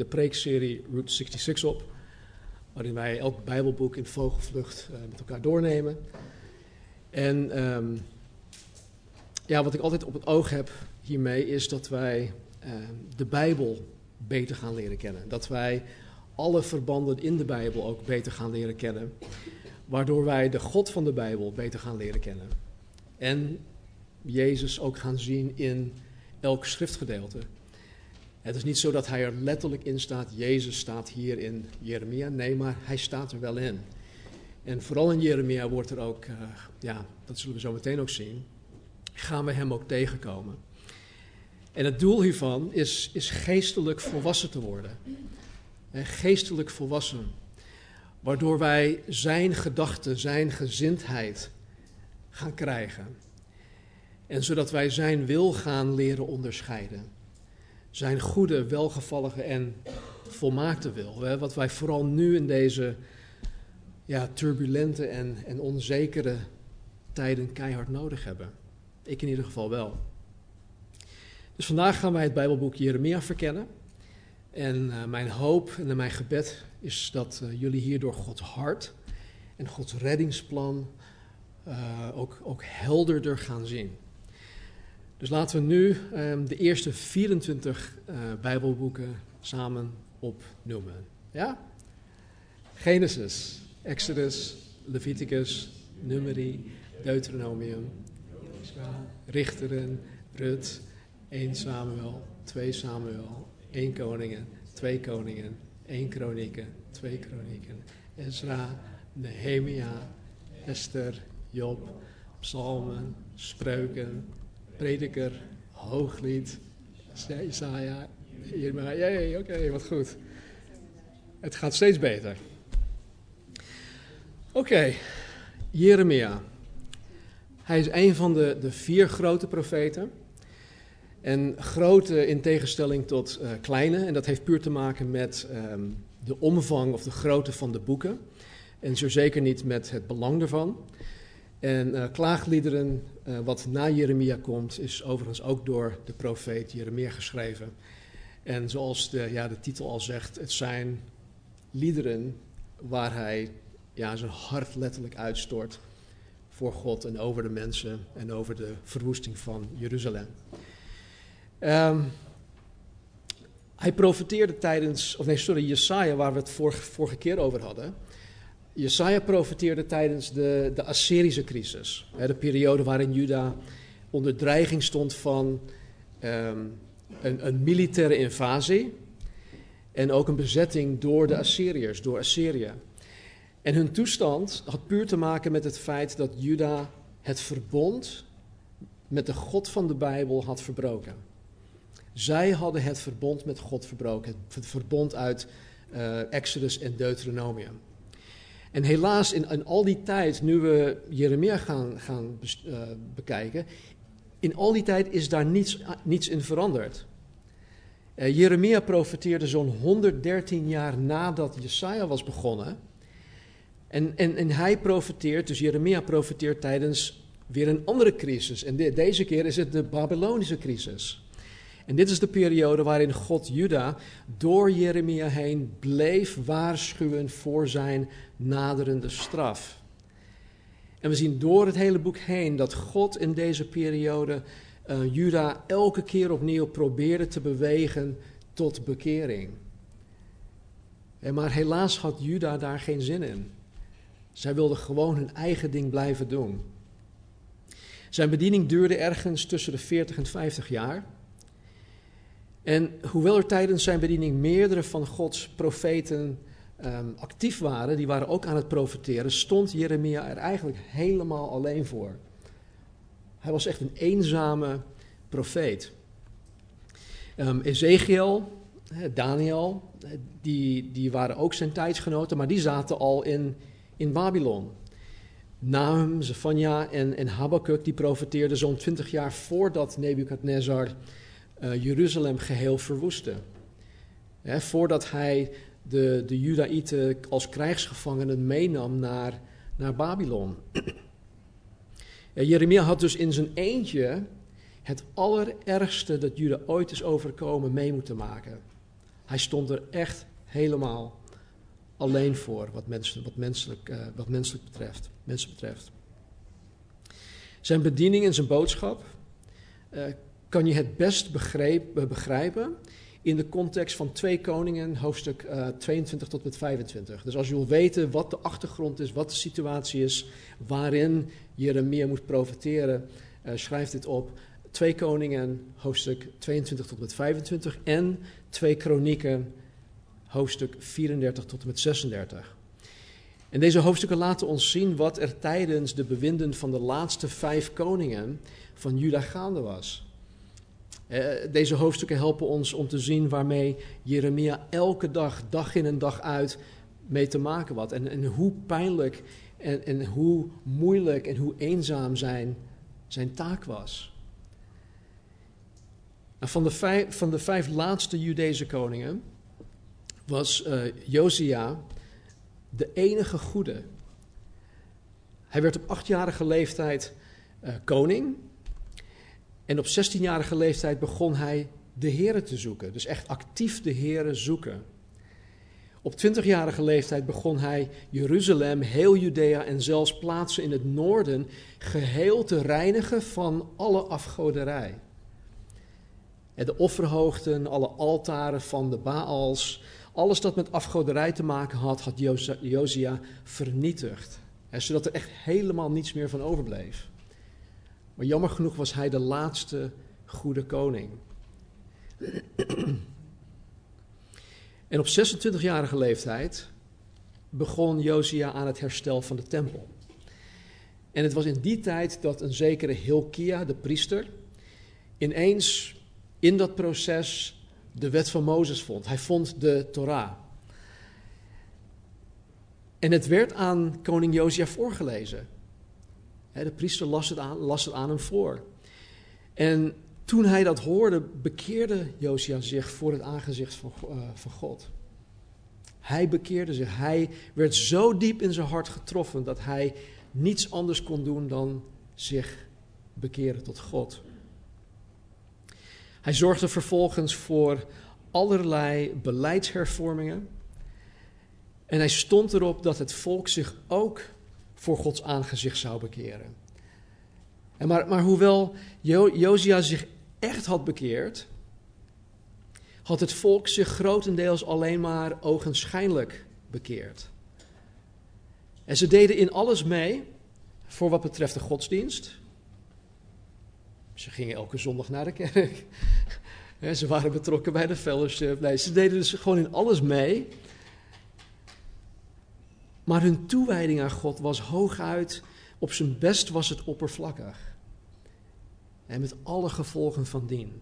de preekserie Route 66 op, waarin wij elk Bijbelboek in vogelvlucht uh, met elkaar doornemen. En um, ja, wat ik altijd op het oog heb hiermee is dat wij uh, de Bijbel beter gaan leren kennen. Dat wij alle verbanden in de Bijbel ook beter gaan leren kennen, waardoor wij de God van de Bijbel beter gaan leren kennen. En Jezus ook gaan zien in elk schriftgedeelte. Het is niet zo dat hij er letterlijk in staat, Jezus staat hier in Jeremia. Nee, maar hij staat er wel in. En vooral in Jeremia wordt er ook, uh, ja, dat zullen we zo meteen ook zien, gaan we hem ook tegenkomen. En het doel hiervan is, is geestelijk volwassen te worden. geestelijk volwassen. Waardoor wij zijn gedachten, zijn gezindheid gaan krijgen. En zodat wij zijn wil gaan leren onderscheiden zijn goede, welgevallige en volmaakte wil. Hè? Wat wij vooral nu in deze ja, turbulente en, en onzekere tijden keihard nodig hebben. Ik in ieder geval wel. Dus vandaag gaan wij het Bijbelboek Jeremia verkennen. En uh, mijn hoop en mijn gebed is dat uh, jullie hierdoor Gods hart en Gods reddingsplan uh, ook, ook helderder gaan zien. Dus laten we nu um, de eerste 24 uh, Bijbelboeken samen opnoemen. Ja? Genesis, Exodus, Leviticus, Numeri, Deuteronomium, Richteren, Rut, 1 Samuel, 2 Samuel, 1 Koningen, 2 Koningen, 1 Kronieken, 2 Kronieken, Ezra, Nehemia, Esther, Job, Psalmen, Spreuken, prediker, hooglied, Isaiah, Jeremia. Jee, oké, wat goed. Het gaat steeds beter. Oké, Jeremia. Hij is een van de, de vier grote profeten. En grote in tegenstelling tot uh, kleine. En dat heeft puur te maken met um, de omvang of de grootte van de boeken. En zo zeker niet met het belang ervan. En uh, klaagliederen, uh, wat na Jeremia komt, is overigens ook door de profeet Jeremia geschreven. En zoals de, ja, de titel al zegt, het zijn liederen waar hij ja, zijn hart letterlijk uitstort voor God en over de mensen en over de verwoesting van Jeruzalem. Um, hij profeteerde tijdens, of nee, sorry, Jesaja, waar we het vorige keer over hadden. Jesaja profeteerde tijdens de, de Assyrische crisis. Hè, de periode waarin Juda onder dreiging stond van um, een, een, militaire invasie. En ook een bezetting door de Assyriërs, door Assyrië. En hun toestand had puur te maken met het feit dat Juda het verbond met de God van de Bijbel had verbroken. Zij hadden het verbond met God verbroken. Het verbond uit uh, Exodus en Deuteronomium. En helaas, in, al die tijd, nu we Jeremia gaan, gaan uh, bekijken, in al die tijd is daar niets, niets in veranderd. Uh, Jeremia profeteerde zo'n 113 jaar nadat Jesaja was begonnen. En, en, en hij profeteert, dus Jeremia profeteert tijdens weer een andere crisis. En de, deze keer is het de Babylonische crisis. En dit is de periode waarin God Juda door Jeremia heen bleef waarschuwen voor zijn naderende straf. En we zien door het hele boek heen dat God in deze periode uh, Juda elke keer opnieuw probeerde te bewegen tot bekering. En maar helaas had Juda daar geen zin in. Zij wilde gewoon hun eigen ding blijven doen. Zijn bediening duurde ergens tussen de 40 en 50 jaar. En hoewel er tijdens zijn bediening meerdere van Gods profeten um, actief waren, die waren ook aan het profeteren, stond Jeremia er eigenlijk helemaal alleen voor. Hij was echt een eenzame profeet. Um, Ezekiel Daniel, die, die waren ook zijn tijdsgenoten, maar die zaten al in, in Babylon. Nahum, Zephania en, en Habakkuk die profeteerden zo'n twintig jaar voordat Nebukadnezar uh, Jeruzalem geheel verwoestte. voordat hij de, de Judaïten als krijgsgevangenen meenam naar, naar Babylon. Jeremia had dus in zijn eentje het allerergste dat Juda ooit is overkomen mee moeten maken. Hij stond er echt helemaal alleen voor wat, mensen, wat, menselijk, uh, wat menselijk betreft, mensen betreft. Zijn bediening en zijn boodschap uh, kan je het best begreep, begrijpen in de context van 2 Koningen, hoofdstuk uh, eh, 22 tot met 25. Dus als je wil weten wat de achtergrond is, wat de situatie is, waarin Jeremia moet profiteren, uh, schrijf dit op. 2 Koningen, hoofdstuk 22 tot met 25 en 2 Kronieken, hoofdstuk 34 tot met 36. En deze hoofdstukken laten ons zien wat er tijdens de bewinden van de laatste vijf koningen van Juda gaande was. Eh, deze hoofdstukken helpen ons om te zien waarmee Jeremia elke dag, dag in en dag uit, mee te maken had. En, en hoe pijnlijk en, en hoe moeilijk en hoe eenzaam zijn, zijn taak was. Nou, van, de vijf, van de vijf laatste Judese koningen was uh, Josia de enige goede. Hij werd op achtjarige leeftijd uh, koning. En op 16-jarige leeftijd begon hij de Here te zoeken. Dus echt actief de Here zoeken. Op 20-jarige leeftijd begon hij Jeruzalem, heel Judea en zelfs plaatsen in het noorden geheel te reinigen van alle afgoderij. De offerhoogten, alle altaren van de Baals, alles dat met afgoderij te maken had, had Josia vernietigd. zodat er echt helemaal niets meer van overbleef. Maar jammer genoeg was hij de laatste goede koning. En op 26-jarige leeftijd begon Josia aan het herstel van de tempel. En het was in die tijd dat een zekere Hilkia, de priester, ineens in dat proces de wet van Mozes vond. Hij vond de Torah. En het werd aan koning Josia voorgelezen. De priester las het, aan, las het aan hem voor. En toen hij dat hoorde, bekeerde Josia zich voor het aangezicht van, uh, van God. Hij bekeerde zich. Hij werd zo diep in zijn hart getroffen dat hij niets anders kon doen dan zich bekeren tot God. Hij zorgde vervolgens voor allerlei beleidshervormingen. En hij stond erop dat het volk zich ook voor Gods aangezicht zou bekeren. En maar, maar hoewel jo zich echt had bekeerd, had het volk zich grotendeels alleen maar ogenschijnlijk bekeerd. En ze deden in alles mee voor wat betreft de godsdienst. Ze gingen elke zondag naar de kerk. Ze waren betrokken bij de fellowship. Nee, ze deden dus gewoon in alles mee. Maar hun toewijding aan God was hooguit, op zijn best was het oppervlakkig. En met alle gevolgen van dien.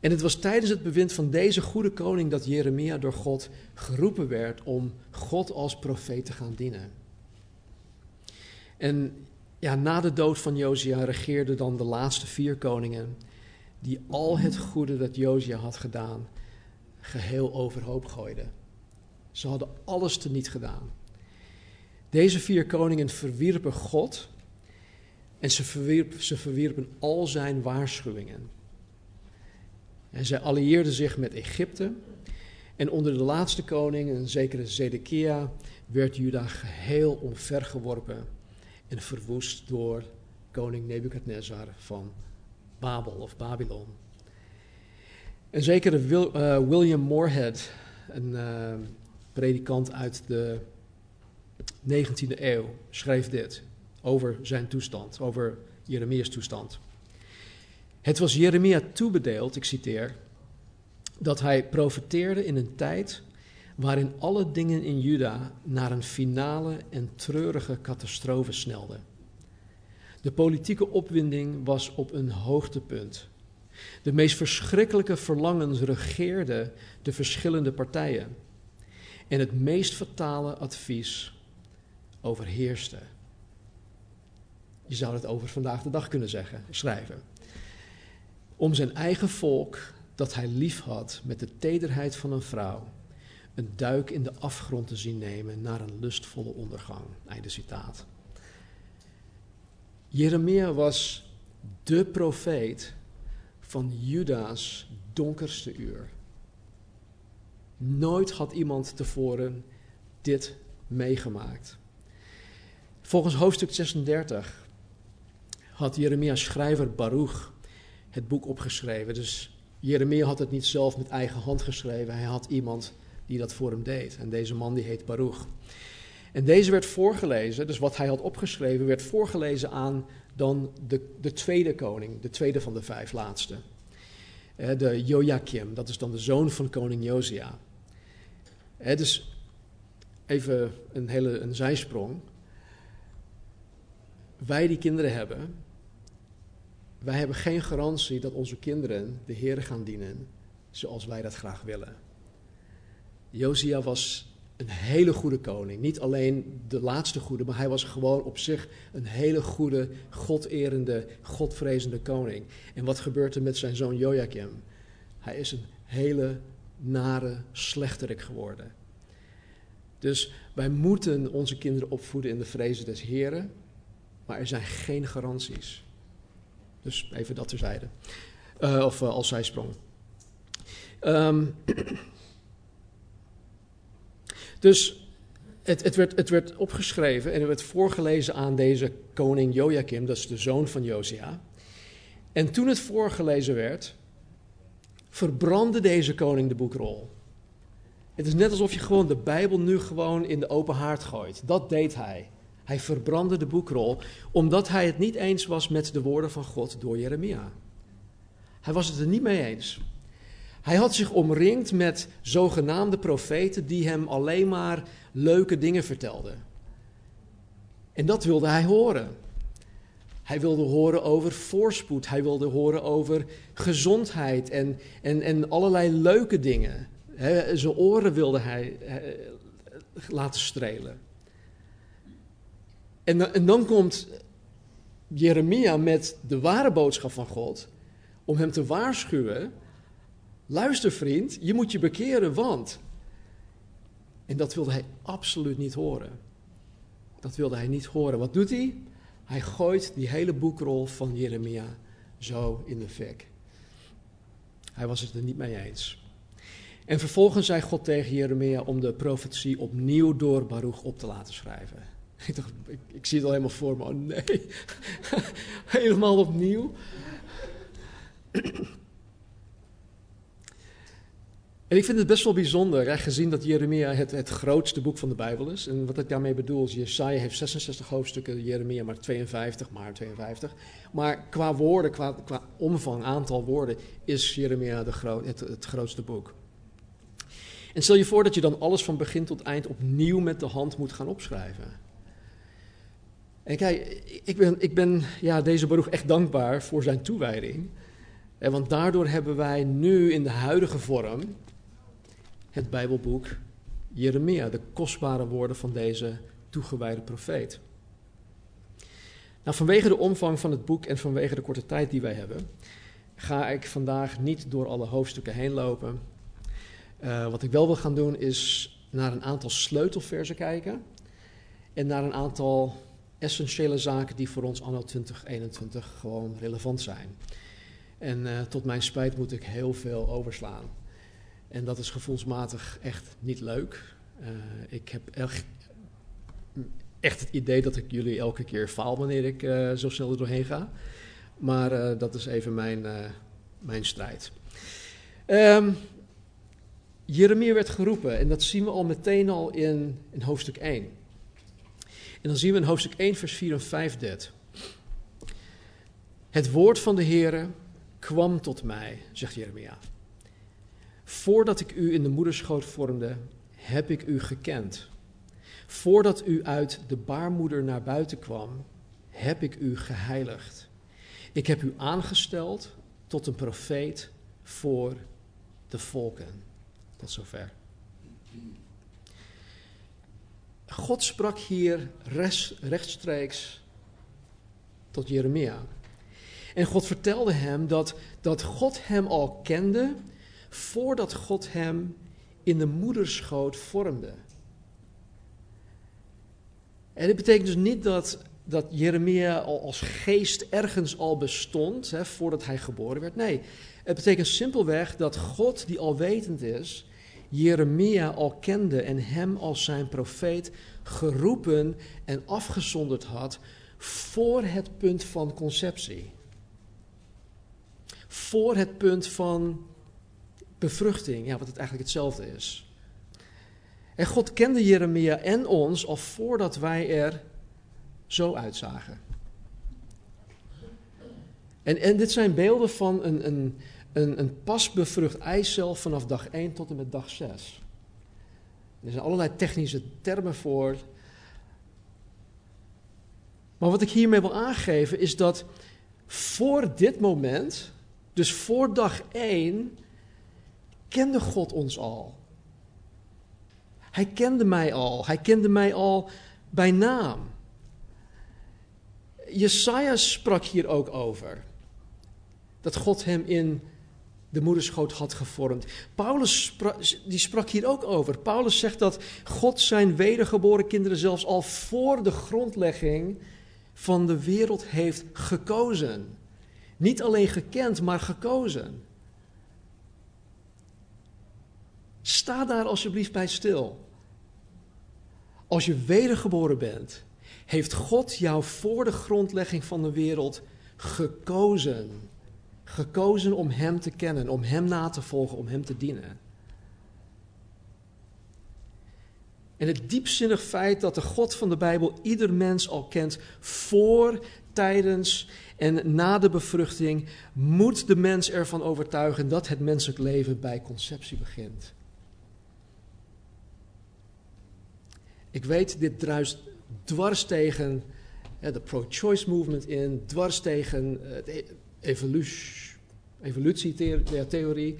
En het was tijdens het bewind van deze goede koning dat Jeremia door God geroepen werd om God als profeet te gaan dienen. En ja, na de dood van Josia regeerden dan de laatste vier koningen, die al het goede dat Josia had gedaan, geheel overhoop gooiden. Ze hadden alles teniet gedaan. Deze vier koningen verwierpen God en ze, ze verwierpen al zijn waarschuwingen. En zij allieerden zich met Egypte. En onder de laatste koning, een zekere Zedekia, werd Juda geheel omvergeworpen en verwoest door koning Nebukadnezar van Babel of Babylon. Een zekere uh, William Moorhead, een uh, predikant uit de 19e eeuw, schreef dit over zijn toestand, over Jeremia's toestand. Het was Jeremia toebedeeld, ik citeer, dat hij profeteerde in een tijd waarin alle dingen in Juda naar een finale en treurige catastrofe snelden. De politieke opwinding was op een hoogtepunt. De meest verschrikkelijke verlangens regeerden de verschillende partijen. En het meest fatale advies overheerste. Je zou het over vandaag de dag kunnen zeggen, schrijven. Om zijn eigen volk, dat hij lief had met de tederheid van een vrouw, een duik in de afgrond te zien nemen naar een lustvolle ondergang. Einde citaat. Jeremia was de profeet van Juda's donkerste uur. Nooit had iemand tevoren dit meegemaakt. Volgens hoofdstuk 36 had Jeremia's schrijver Baruch het boek opgeschreven. Dus Jeremia had het niet zelf met eigen hand geschreven. Hij had iemand die dat voor hem deed. En deze man die heet Baruch. En deze werd voorgelezen, dus wat hij had opgeschreven, werd voorgelezen aan dan de, de tweede koning, de tweede van de vijf laatste. De Joachim, dat is dan de zoon van koning Josia. Dus even een hele een zijsprong. Wij die kinderen hebben, wij hebben geen garantie dat onze kinderen de Heer gaan dienen zoals wij dat graag willen. Josia was een hele goede koning. Niet alleen de laatste goede, maar hij was gewoon op zich een hele goede, goderende, godvrezende koning. En wat gebeurt er met zijn zoon Joachim? Hij is een hele nare slechterik geworden. Dus wij moeten onze kinderen opvoeden in de vrezen des Heren, maar er zijn geen garanties. Dus even dat terzijde. Uh, of uh, als zijsprong. Um, dus het, het, werd, het werd opgeschreven en het werd voorgelezen aan deze koning Joachim, dat is de zoon van Josia. En toen het voorgelezen werd, verbrandde deze koning de boekrol. Het is net alsof je gewoon de Bijbel nu gewoon in de open haard gooit. Dat deed hij. Hij verbrandde de boekrol omdat hij het niet eens was met de woorden van God door Jeremia. Hij was het er niet mee eens. Hij had zich omringd met zogenaamde profeten die hem alleen maar leuke dingen vertelden. En dat wilde hij horen. Hij wilde horen over voorspoed, hij wilde horen over gezondheid en, en, en allerlei leuke dingen. zijn oren wilde hij laten strelen. En, en dan komt Jeremia met de ware boodschap van God om hem te waarschuwen Luister vriend, je moet je bekeren, want. En dat wilde hij absoluut niet horen. Dat wilde hij niet horen. Wat doet hij? Hij gooit die hele boekrol van Jeremia zo in de fik. Hij was het er niet mee eens. En vervolgens zei God tegen Jeremia om de profetie opnieuw door Baruch op te laten schrijven. Ik dacht, ik, ik zie het al helemaal voor me. Oh nee, helemaal opnieuw. En ik vind het best wel bijzonder, gezien dat Jeremia het, het grootste boek van de Bijbel is. En wat ik daarmee bedoel is, Jesaja heeft 66 hoofdstukken, Jeremia maar 52, maar 52. Maar qua woorden, qua, omvang, aantal woorden, is Jeremia het grootste boek. En stel je voor dat je dan alles van begin tot eind opnieuw met de hand moet gaan opschrijven. En kijk, ik ben, ik ben ja, deze beroep echt dankbaar voor zijn toewijding. Want daardoor hebben wij nu in de huidige vorm het Bijbelboek Jeremia, de kostbare woorden van deze toegewijde profeet. Nou, vanwege de omvang van het boek en vanwege de korte tijd die wij hebben, ga ik vandaag niet door alle hoofdstukken heen lopen. Uh, wat ik wel wil gaan doen is naar een aantal sleutelversen kijken en naar een aantal essentiële zaken die voor ons anno 2021 gewoon relevant zijn. En uh, tot mijn spijt moet ik heel veel overslaan. En dat is gevoelsmatig echt niet leuk. Uh, ik heb echt, het idee dat ik jullie elke keer faal wanneer ik uh, zo snel er doorheen ga. Maar uh, dat is even mijn, mijn strijd. Um, Jeremia werd geroepen en dat zien we al meteen al in, in hoofdstuk 1. En dan zien we in hoofdstuk 1 vers 4 en 5 dit. Het woord van de Heere kwam tot mij, zegt Jeremia. Voordat ik u in de moederschoot vormde, heb ik u gekend. Voordat u uit de baarmoeder naar buiten kwam, heb ik u geheiligd. Ik heb u aangesteld tot een profeet voor de volken. Tot zover. God sprak hier rechtstreeks tot Jeremia. En God vertelde hem dat, dat God hem al kende voordat God hem in de moederschoot vormde. En dit betekent dus niet dat, dat Jeremia al als geest ergens al bestond hè, voordat hij geboren werd. Nee, het betekent simpelweg dat God, die alwetend is, Jeremia al kende en hem als zijn profeet geroepen en afgezonderd had voor het punt van conceptie. Voor het punt van bevruchting, ja, wat het eigenlijk hetzelfde is. En God kende Jeremia en ons al voordat wij er zo uitzagen. En, en dit zijn beelden van een, een, een, een pas bevrucht eicel vanaf dag 1 tot en met dag 6. Er zijn allerlei technische termen voor. Maar wat ik hiermee wil aangeven is dat voor dit moment, dus voor dag 1, kende God ons al. Hij kende mij al. Hij kende mij al bij naam. Jesaja sprak hier ook over. Dat God hem in de moederschoot had gevormd. Paulus die sprak hier ook over. Paulus zegt dat God zijn wedergeboren kinderen zelfs al voor de grondlegging van de wereld heeft gekozen. Niet alleen gekend, maar gekozen. Sta daar alsjeblieft bij stil. Als je wedergeboren bent, heeft God jou voor de grondlegging van de wereld gekozen. Gekozen om Hem te kennen, om Hem na te volgen, om Hem te dienen. En het diepzinnig feit dat de God van de Bijbel ieder mens al kent voor, tijdens en na de bevruchting, moet de mens ervan overtuigen dat het menselijk leven bij conceptie begint. Ik weet, dit druist dwars tegen de pro-choice movement in, dwars tegen uh, de evolutie, evolutietheorie.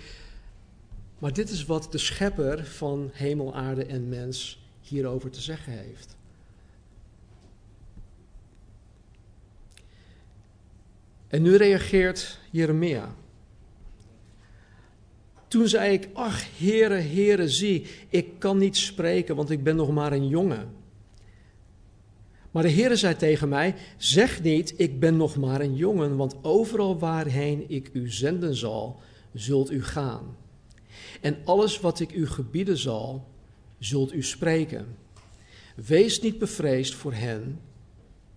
Maar dit is wat de schepper van hemel, aarde en mens hierover te zeggen heeft. En nu reageert Jeremia. Toen zei ik, ach, Heere, Heere, zie, ik kan niet spreken, want ik ben nog maar een jongen. Maar de Heere zei tegen mij, zeg niet, ik ben nog maar een jongen, want overal waarheen ik u zenden zal, zult u gaan. En alles wat ik u gebieden zal, zult u spreken. Wees niet bevreesd voor hen,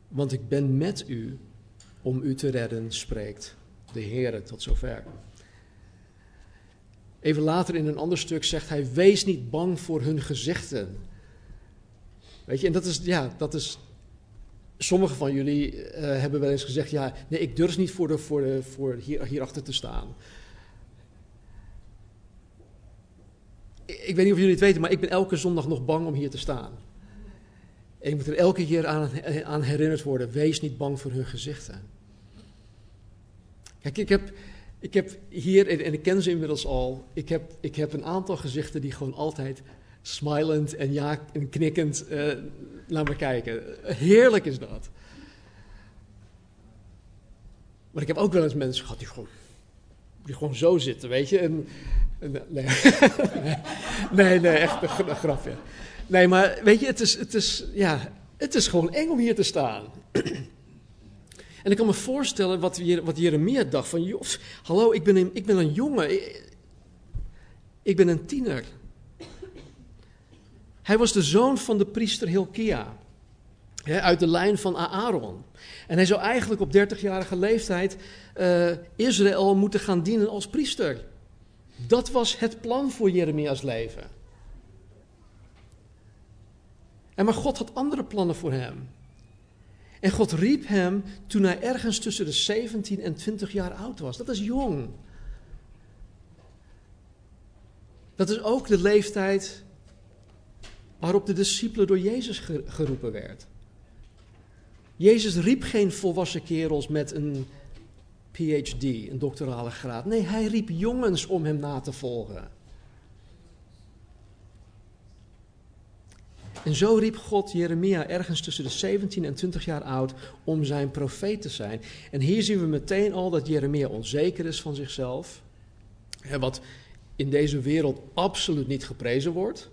want ik ben met u om u te redden, spreekt de Heere tot zover. Even later in een ander stuk zegt hij: Wees niet bang voor hun gezichten. Weet je, en dat is, ja, dat is. Sommigen van jullie uh, hebben wel eens gezegd: Ja, nee, ik durf niet voor, de, voor, de, voor hier, hierachter te staan. Ik weet niet of jullie het weten, maar ik ben elke zondag nog bang om hier te staan. En ik moet er elke keer aan, aan herinnerd worden: wees niet bang voor hun gezichten. Kijk, ik heb, ik heb hier, en ik ken ze inmiddels al, ik heb, ik heb een aantal gezichten die gewoon altijd smilend en ja en knikkend uh, naar me kijken. Heerlijk is dat. Maar ik heb ook wel eens mensen gehad die gewoon, die gewoon zo zitten, weet je. Nee. nee, nee, echt een, een grapje. Nee, maar weet je, het is, het, is, ja, het is gewoon eng om hier te staan. En ik kan me voorstellen wat, wat Jeremia dacht van, hallo, ik ben een, ik ben een jongen, ik, ben een tiener. Hij was de zoon van de priester Hilkia, uit de lijn van Aaron. En hij zou eigenlijk op 30-jarige leeftijd uh, Israël moeten gaan dienen als priester. Dat was het plan voor Jeremia's leven. En maar God had andere plannen voor hem. En God riep hem toen hij ergens tussen de 17 en 20 jaar oud was. Dat is jong. Dat is ook de leeftijd waarop de discipelen door Jezus geroepen werd. Jezus riep geen volwassen kerels met een PhD, een doctorale graad. Nee, hij riep jongens om hem na te volgen. En zo riep God Jeremia ergens tussen de 17 en 20 jaar oud om zijn profeet te zijn. En hier zien we meteen al dat Jeremia onzeker is van zichzelf. Wat in deze wereld absoluut niet geprezen wordt.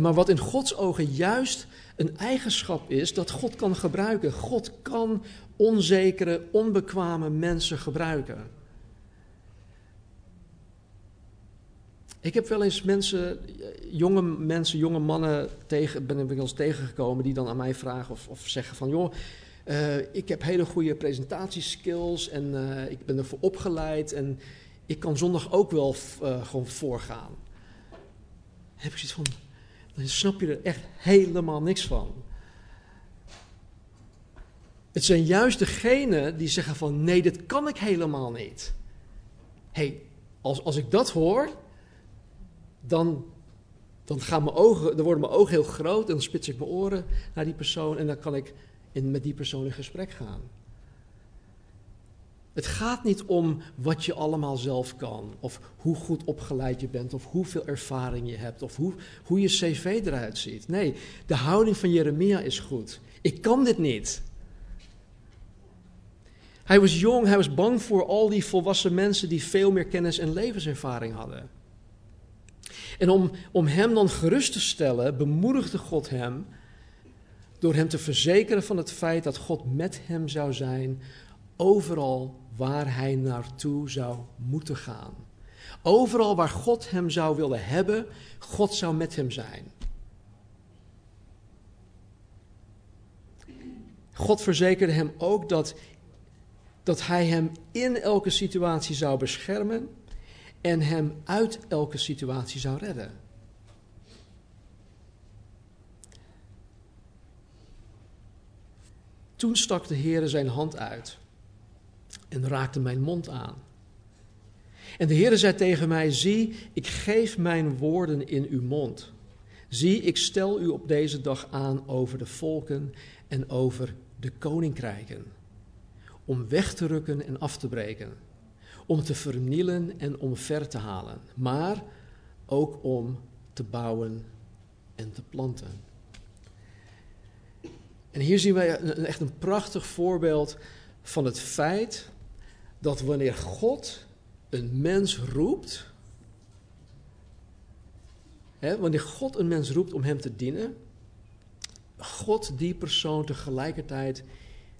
Maar wat in Gods ogen juist een eigenschap is dat God kan gebruiken. God kan onzekere, onbekwame mensen gebruiken. Ik heb wel eens mensen, jonge mensen, jonge mannen tegen, ben ik wel tegengekomen die dan aan mij vragen of, of zeggen van joh, uh, ik heb hele goede presentatieskills en uh, ik ben ervoor opgeleid en ik kan zondag ook wel uh, gewoon voorgaan. Dan heb ik zoiets van, dan snap je er echt helemaal niks van. Het zijn juist degenen die zeggen van nee, dit kan ik helemaal niet. hey, als, als ik dat hoor, dan, dan, gaan mijn ogen, dan worden mijn ogen heel groot en dan spits ik mijn oren naar die persoon en dan kan ik in, met die persoon in gesprek gaan. Het gaat niet om wat je allemaal zelf kan, of hoe goed opgeleid je bent, of hoeveel ervaring je hebt, of hoe, hoe je cv eruit ziet. Nee, de houding van Jeremia is goed. Ik kan dit niet. Hij was jong, hij was bang voor al die volwassen mensen die veel meer kennis en levenservaring hadden. En om, om hem dan gerust te stellen, bemoedigde God hem door hem te verzekeren van het feit dat God met hem zou zijn overal waar hij naartoe zou moeten gaan. Overal waar God hem zou willen hebben, God zou met hem zijn. God verzekerde hem ook dat, dat hij hem in elke situatie zou beschermen en hem uit elke situatie zou redden. Toen stak de Heer zijn hand uit en raakte mijn mond aan. En de Heer zei tegen mij: Zie, ik geef mijn woorden in uw mond. Zie, ik stel u op deze dag aan over de volken en over de koninkrijken, om weg te rukken en af te breken om te vernielen en om ver te halen, maar ook om te bouwen en te planten. En hier zien wij echt een prachtig voorbeeld van het feit dat wanneer God een mens roept, hè, wanneer God een mens roept om hem te dienen, God die persoon tegelijkertijd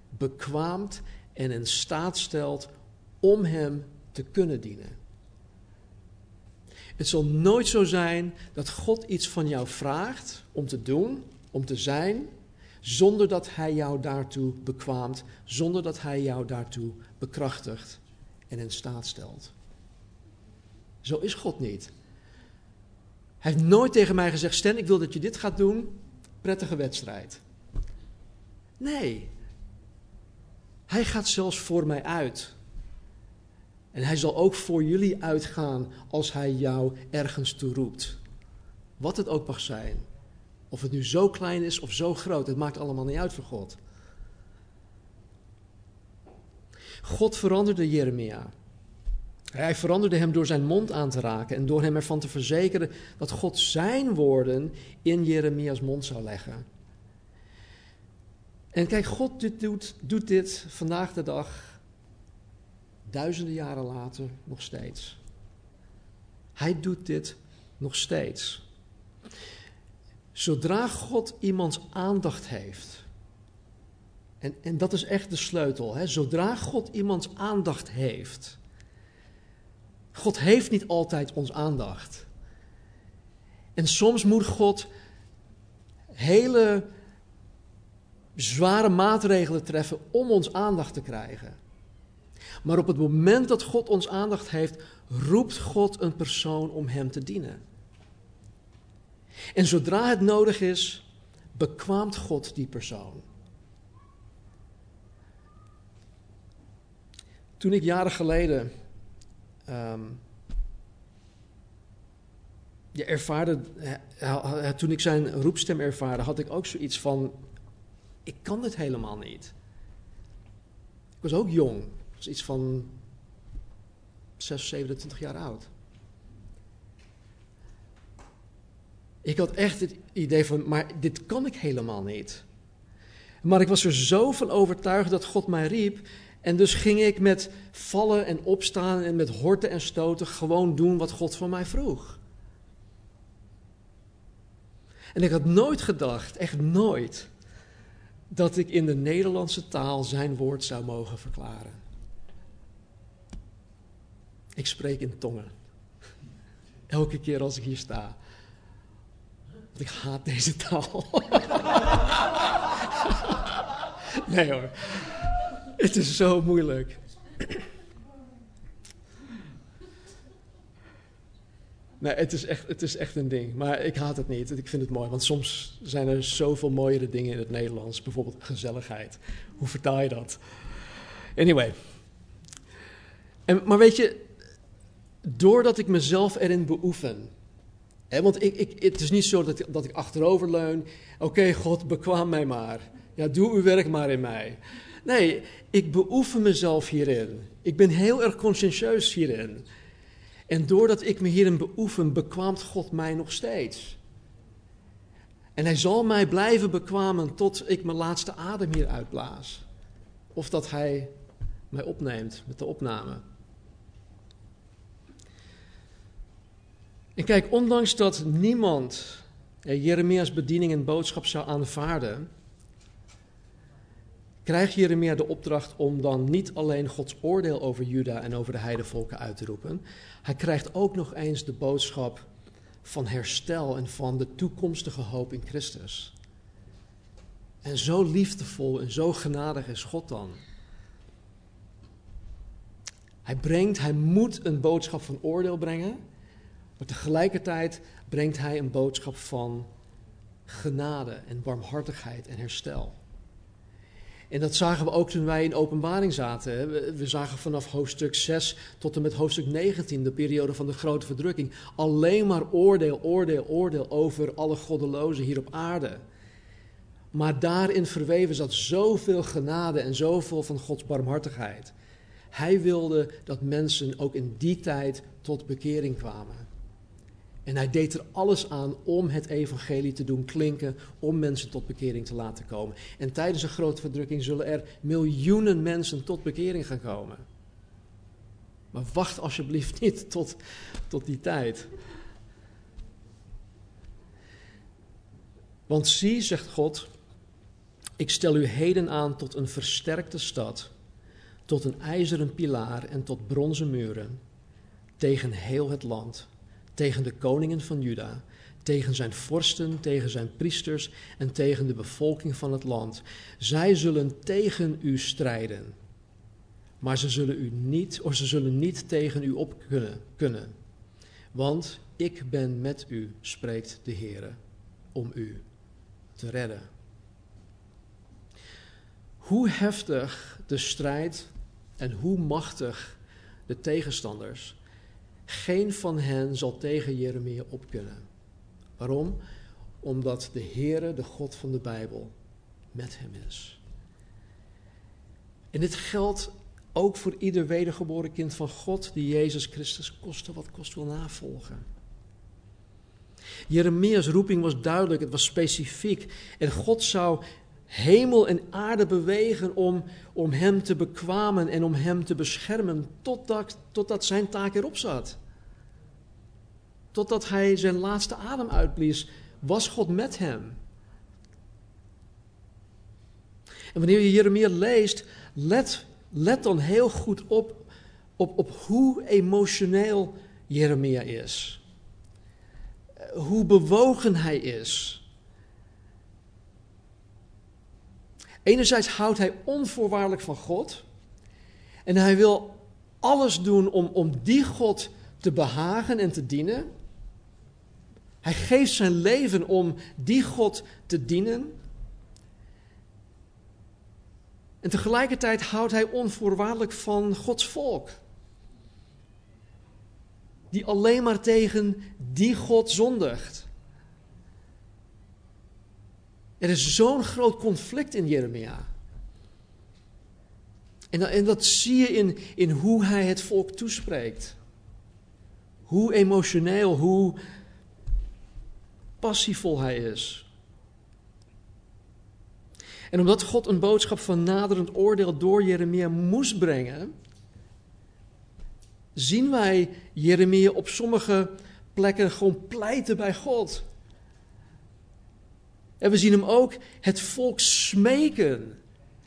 bekwaamt en in staat stelt om hem te kunnen dienen. Het zal nooit zo zijn dat God iets van jou vraagt om te doen, om te zijn, zonder dat Hij jou daartoe bekwaamt, zonder dat Hij jou daartoe bekrachtigt en in staat stelt. Zo is God niet. Hij heeft nooit tegen mij gezegd: Sten, ik wil dat je dit gaat doen, prettige wedstrijd. Nee. Hij gaat zelfs voor mij uit. En hij zal ook voor jullie uitgaan als hij jou ergens toe roept. Wat het ook mag zijn. Of het nu zo klein is of zo groot, het maakt allemaal niet uit voor God. God veranderde Jeremia. Hij veranderde hem door zijn mond aan te raken en door hem ervan te verzekeren dat God zijn woorden in Jeremia's mond zou leggen. En kijk, God doet, doet dit vandaag de dag duizenden jaren later nog steeds. Hij doet dit nog steeds. Zodra God iemands aandacht heeft, en, en dat is echt de sleutel, hè? zodra God iemands aandacht heeft, God heeft niet altijd ons aandacht. En soms moet God hele zware maatregelen treffen om ons aandacht te krijgen. Maar op het moment dat God ons aandacht heeft, roept God een persoon om Hem te dienen. En zodra het nodig is, bekwaamt God die persoon. Toen ik jaren geleden um, je ervaarde, toen ik zijn roepstem ervaarde, had ik ook zoiets van: ik kan dit helemaal niet. Ik was ook jong, iets van 6, 27 jaar oud. Ik had echt het idee van, maar dit kan ik helemaal niet. Maar ik was er zo van overtuigd dat God mij riep. En dus ging ik met vallen en opstaan en met horten en stoten gewoon doen wat God van mij vroeg. En ik had nooit gedacht, echt nooit, dat ik in de Nederlandse taal zijn woord zou mogen verklaren. Ik spreek in tongen. Elke keer als ik hier sta. Want ik haat deze taal. nee hoor. Het is zo moeilijk. Nee, het is, echt, het is echt een ding. Maar ik haat het niet. Ik vind het mooi. Want soms zijn er zoveel mooiere dingen in het Nederlands. Bijvoorbeeld gezelligheid. Hoe vertaal je dat? Anyway. En, maar weet je, doordat ik mezelf erin beoefen. Want ik, ik, het is niet zo dat, dat ik achterover leun. Oké, God, bekwaam mij maar. Ja, doe uw werk maar in mij. Nee, ik beoefen mezelf hierin. Ik ben heel erg conscientieus hierin. En doordat ik me hierin beoefen, bekwaamt God mij nog steeds. En hij zal mij blijven bekwamen tot ik mijn laatste adem hier uitblaas. Of dat hij mij opneemt met de opname. En kijk, ondanks dat niemand Jeremia's bediening en boodschap zou aanvaarden, krijgt Jeremia de opdracht om dan niet alleen Gods oordeel over Juda en over de heidevolken uit te roepen. Hij krijgt ook nog eens de boodschap van herstel en van de toekomstige hoop in Christus. En zo liefdevol en zo genadig is God dan. Hij brengt, hij moet een boodschap van oordeel brengen, maar tegelijkertijd brengt hij een boodschap van genade en barmhartigheid en herstel. En dat zagen we ook toen wij in openbaring zaten. We zagen vanaf hoofdstuk 6 tot en met hoofdstuk 19, de periode van de grote verdrukking, alleen maar oordeel, oordeel, oordeel over alle goddelozen hier op aarde. Maar daarin verweven zat zoveel genade en zoveel van Gods barmhartigheid. Hij wilde dat mensen ook in die tijd tot bekering kwamen. En hij deed er alles aan om het evangelie te doen klinken, om mensen tot bekering te laten komen. En tijdens een grote verdrukking zullen er miljoenen mensen tot bekering gaan komen. Maar wacht alsjeblieft niet tot, tot die tijd. Want zie, zegt God, ik stel u heden aan tot een versterkte stad, tot een ijzeren pilaar en tot bronzen muren, tegen heel het land tegen de koningen van Juda, tegen zijn vorsten, tegen zijn priesters en tegen de bevolking van het land. Zij zullen tegen u strijden, maar ze zullen, u niet, of ze zullen niet tegen u op kunnen, kunnen. Want ik ben met u, spreekt de Heer, om u te redden. Hoe heftig de strijd en hoe machtig de tegenstanders geen van hen zal tegen Jeremia op kunnen. Waarom? Omdat de Heere, de God van de Bijbel, met hem is. En dit geldt ook voor ieder wedergeboren kind van God die Jezus Christus koste wat kost wil navolgen. Jeremia's roeping was duidelijk, het was specifiek. En God zou hemel en aarde bewegen om, om hem te bekwamen en om hem te beschermen totdat, totdat zijn taak erop zat. Totdat hij zijn laatste adem uitblies, was God met hem. En wanneer je Jeremia leest, let, let dan heel goed op, op, op hoe emotioneel Jeremia is. Hoe bewogen hij is. Enerzijds houdt hij onvoorwaardelijk van God. En hij wil alles doen om, om die God te behagen en te dienen. Hij geeft zijn leven om die God te dienen. En tegelijkertijd houdt hij onvoorwaardelijk van Gods volk. Die alleen maar tegen die God zondigt. Er is zo'n groot conflict in Jeremia. En, en dat zie je in, in hoe hij het volk toespreekt. Hoe emotioneel, hoe passievol hij is. En omdat God een boodschap van naderend oordeel door Jeremia moest brengen, zien wij Jeremia op sommige plekken gewoon pleiten bij God. En we zien hem ook het volk smeken.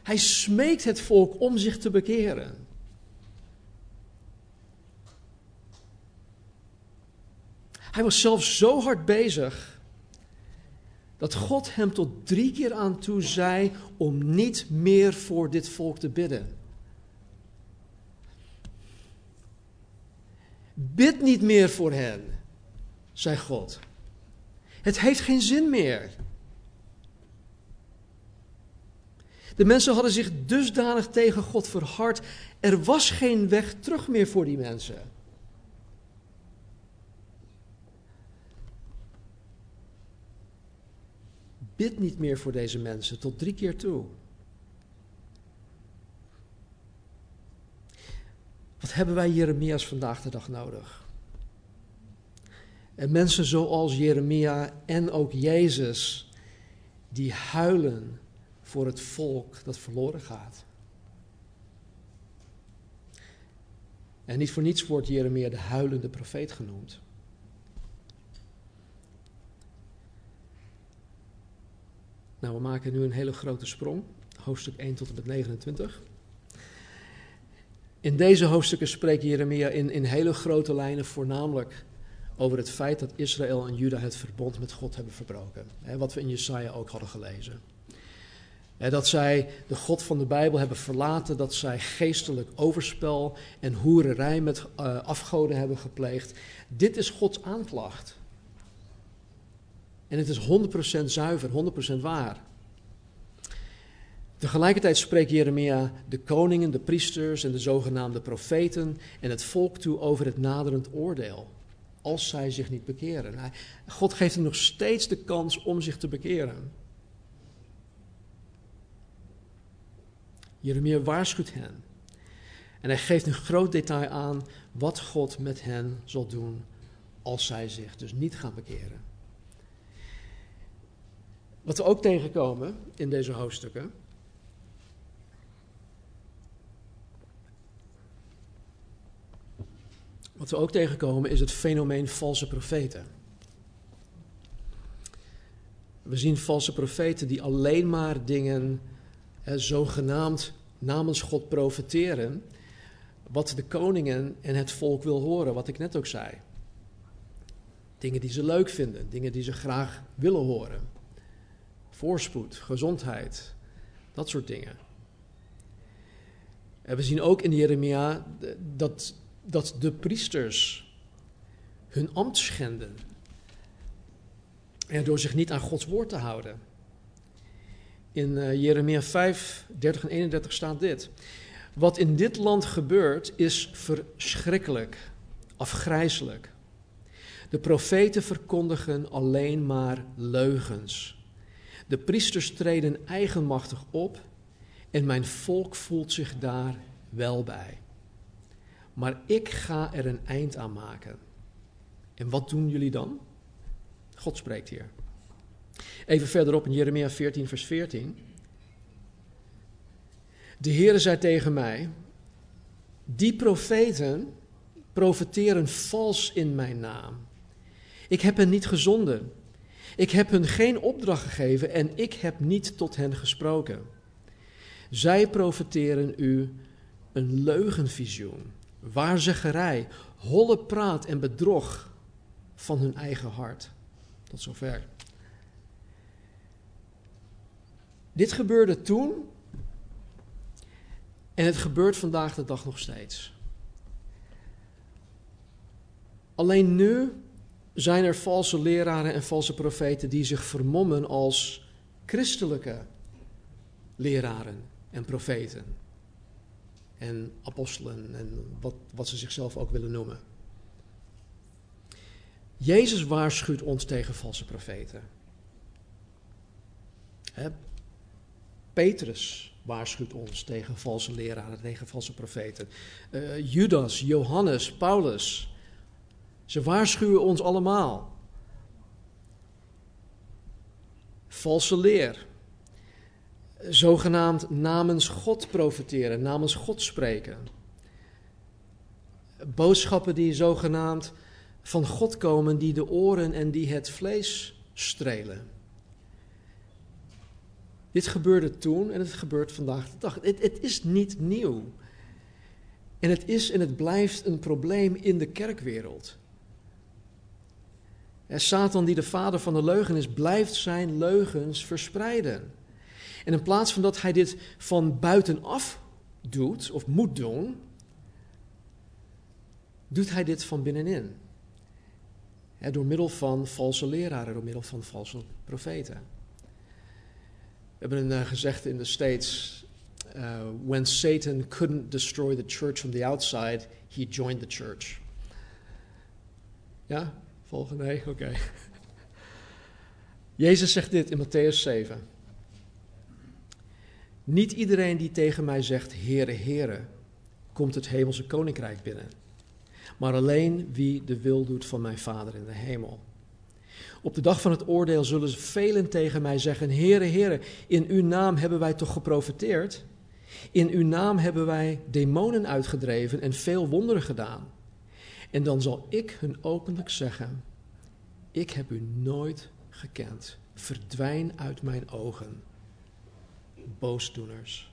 Hij smeekt het volk om zich te bekeren. Hij was zelf zo hard bezig dat God hem tot drie keer aan toe zei om niet meer voor dit volk te bidden. Bid niet meer voor hen, zei God. Het heeft geen zin meer. De mensen hadden zich dusdanig tegen God verhard. Er was geen weg terug meer voor die mensen. Bid niet meer voor deze mensen tot drie keer toe. Wat hebben wij Jeremia's vandaag de dag nodig? En mensen zoals Jeremia en ook Jezus, die huilen voor het volk dat verloren gaat. En niet voor niets wordt Jeremia de huilende profeet genoemd. Nou, we maken nu een hele grote sprong, hoofdstuk 1 tot en met 29. In deze hoofdstukken spreekt Jeremia in, in hele grote lijnen voornamelijk over het feit dat Israël en Juda het verbond met God hebben verbroken. Hè, wat we in Jesaja ook hadden gelezen. Dat zij de God van de Bijbel hebben verlaten, dat zij geestelijk overspel en hoererij met uh, afgoden hebben gepleegd. Dit is Gods aanklacht. En het is 100% zuiver, 100% waar. Tegelijkertijd spreekt Jeremia de koningen, de priesters en de zogenaamde profeten en het volk toe over het naderend oordeel. Als zij zich niet bekeren. God geeft hem nog steeds de kans om zich te bekeren. Jeremia waarschuwt hen. En hij geeft een groot detail aan wat God met hen zal doen als zij zich dus niet gaan bekeren. Wat we ook tegenkomen in deze hoofdstukken. Wat we ook tegenkomen is het fenomeen valse profeten. We zien valse profeten die alleen maar dingen zogenaamd namens God profeteren, wat de koningen en het volk wil horen, wat ik net ook zei. Dingen die ze leuk vinden, dingen die ze graag willen horen. Voorspoed, gezondheid, dat soort dingen. En we zien ook in Jeremia dat, dat de priesters hun ambt schenden. En door zich niet aan Gods woord te houden. In uh, Jeremia 5, 30 en 31 staat dit. Wat in dit land gebeurt is verschrikkelijk, afgrijzelijk. De profeten verkondigen alleen maar leugens. De priesters treden eigenmachtig op en mijn volk voelt zich daar wel bij. Maar ik ga er een eind aan maken. En wat doen jullie dan? God spreekt hier. Even verderop in Jeremia 14, vers 14. De Heere zei tegen mij: Die profeten profeteren vals in mijn naam. Ik heb hen niet gezonden. Ik heb hun geen opdracht gegeven en ik heb niet tot hen gesproken. Zij profeteren u een leugenvisioen, waarzeggerij, holle praat en bedrog van hun eigen hart. Tot zover. Dit gebeurde toen en het gebeurt vandaag de dag nog steeds. Alleen nu zijn er valse leraren en valse profeten die zich vermommen als christelijke leraren en profeten. En apostelen en wat, wat ze zichzelf ook willen noemen. Jezus waarschuwt ons tegen valse profeten. Petrus waarschuwt ons tegen valse leraren, tegen valse profeten. Uh, Judas, Johannes, Paulus, ze waarschuwen ons allemaal. Valse leer. Zogenaamd namens God profiteren, namens God spreken. Boodschappen die zogenaamd van God komen, die de oren en die het vlees strelen. Dit gebeurde toen en het gebeurt vandaag de dag. Het, het, is niet nieuw. En het is en het blijft een probleem in de kerkwereld. En Satan, die de vader van de leugen is, blijft zijn leugens verspreiden. En in plaats van dat hij dit van buitenaf doet of moet doen, doet hij dit van binnenin. door middel van valse leraren, door middel van valse profeten. We hebben een uh, gezegde in de States: uh, When Satan couldn't destroy the church from the outside, he joined the church. Ja, volgende? Nee, oké. Jezus zegt dit in Matthäus 7. Niet iedereen die tegen mij zegt, Heere, Heere, komt het hemelse koninkrijk binnen. Maar alleen wie de wil doet van mijn Vader in de hemel. Op de dag van het oordeel zullen velen tegen mij zeggen: Heere, Heere, in uw naam hebben wij toch geprofiteerd? In uw naam hebben wij demonen uitgedreven en veel wonderen gedaan. En dan zal ik hun openlijk zeggen: Ik heb u nooit gekend. Verdwijn uit mijn ogen, boosdoeners.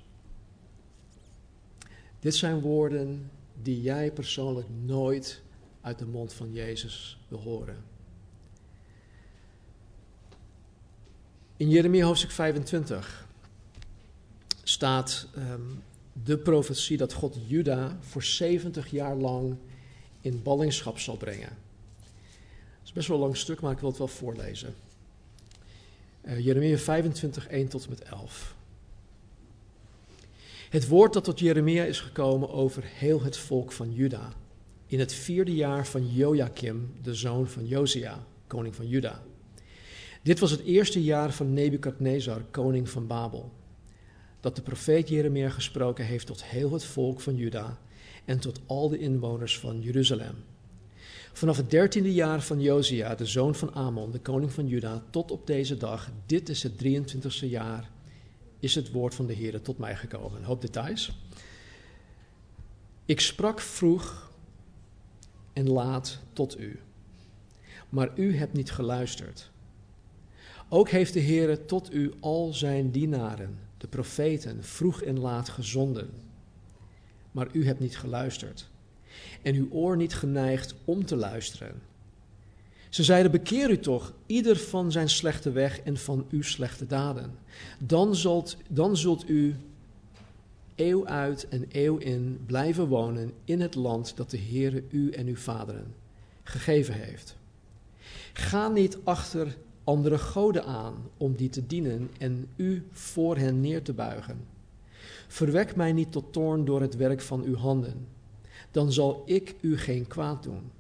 Dit zijn woorden die jij persoonlijk nooit uit de mond van Jezus wil horen. In Jeremia hoofdstuk 25 staat um, de profetie dat God Juda voor 70 jaar lang in ballingschap zal brengen. Het is best wel een lang stuk, maar ik wil het wel voorlezen. Uh, Jeremia 25, 1 tot en met 11. Het woord dat tot Jeremia is gekomen over heel het volk van Juda. In het vierde jaar van Joachim, de zoon van Josia, koning van Juda. Dit was het eerste jaar van Nebukadnezar, koning van Babel, dat de profeet Jeremia gesproken heeft tot heel het volk van Juda en tot al de inwoners van Jeruzalem. Vanaf het dertiende jaar van Josia, de zoon van Amon, de koning van Juda, tot op deze dag, dit is het 23ste jaar, is het woord van de Heer tot mij gekomen. Een hoop details. Ik sprak vroeg en laat tot u, maar u hebt niet geluisterd. Ook heeft de Heer tot u al zijn dienaren, de profeten, vroeg en laat gezonden. Maar u hebt niet geluisterd en uw oor niet geneigd om te luisteren. Ze zeiden: Bekeer u toch, ieder van zijn slechte weg en van uw slechte daden. Dan zult, dan zult u eeuw uit en eeuw in blijven wonen in het land dat de Heere u en uw vaderen gegeven heeft. Ga niet achter andere goden aan om die te dienen en u voor hen neer te buigen. Verwek mij niet tot toorn door het werk van uw handen, dan zal ik u geen kwaad doen.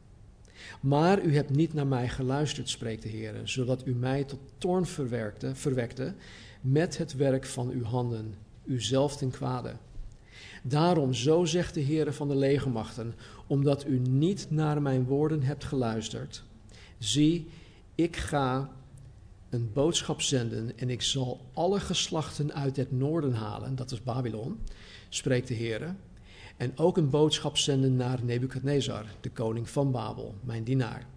Maar u hebt niet naar mij geluisterd, spreekt de Heer, zodat u mij tot toorn verwerkte, verwekte met het werk van uw handen, uzelf ten kwade. Daarom, zo zegt de Heer van de legermachten, omdat u niet naar mijn woorden hebt geluisterd, zie, ik ga een boodschap zenden en ik zal alle geslachten uit het noorden halen, dat is Babylon, spreekt de Heer. En ook een boodschap zenden naar Nebukadnezar, de koning van Babel, mijn dienaar.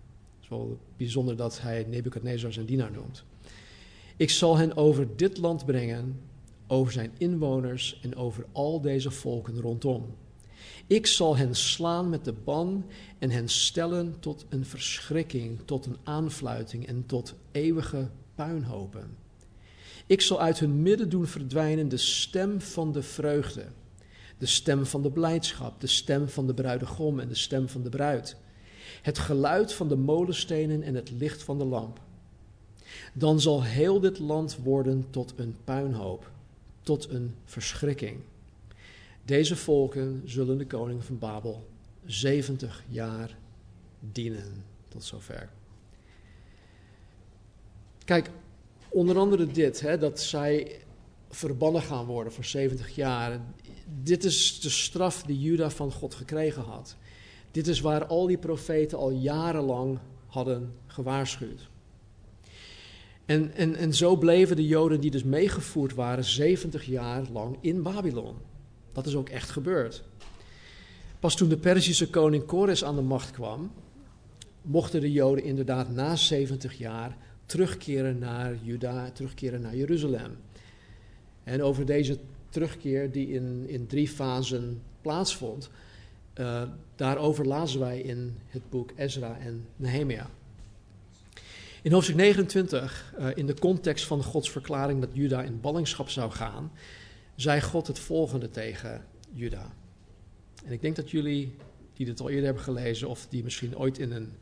Wel bijzonder dat hij Nebukadnezar zijn dienaar noemt. Ik zal hen over dit land brengen, over zijn inwoners en over al deze volken rondom. Ik zal hen slaan met de ban en hen stellen tot een verschrikking, tot een aanfluiting en tot eeuwige puinhopen. Ik zal uit hun midden doen verdwijnen de stem van de vreugde, de stem van de blijdschap, de stem van de bruidegom en de stem van de bruid, het geluid van de molenstenen en het licht van de lamp. Dan zal heel dit land worden tot een puinhoop, tot een verschrikking. Deze volken zullen de koning van Babel 70 jaar dienen. Tot zover. Kijk, onder andere dit, hè, dat zij verbannen gaan worden voor 70 jaar. Dit is de straf die Juda van God gekregen had. Dit is waar al die profeten al jarenlang hadden gewaarschuwd. En, en, en zo bleven de Joden die dus meegevoerd waren 70 jaar lang in Babylon. Dat is ook echt gebeurd. Pas toen de Perzische koning Kores aan de macht kwam, mochten de Joden inderdaad na 70 jaar terugkeren naar Juda, terugkeren naar Jeruzalem. En over deze terugkeer, die in, in drie fasen plaatsvond, uh, daarover lazen wij in het boek Ezra en Nehemia. In hoofdstuk 29, uh, in de context van Gods verklaring dat Juda in ballingschap zou gaan, zei God het volgende tegen Juda. En ik denk dat jullie, die dit al eerder hebben gelezen, of die misschien ooit in een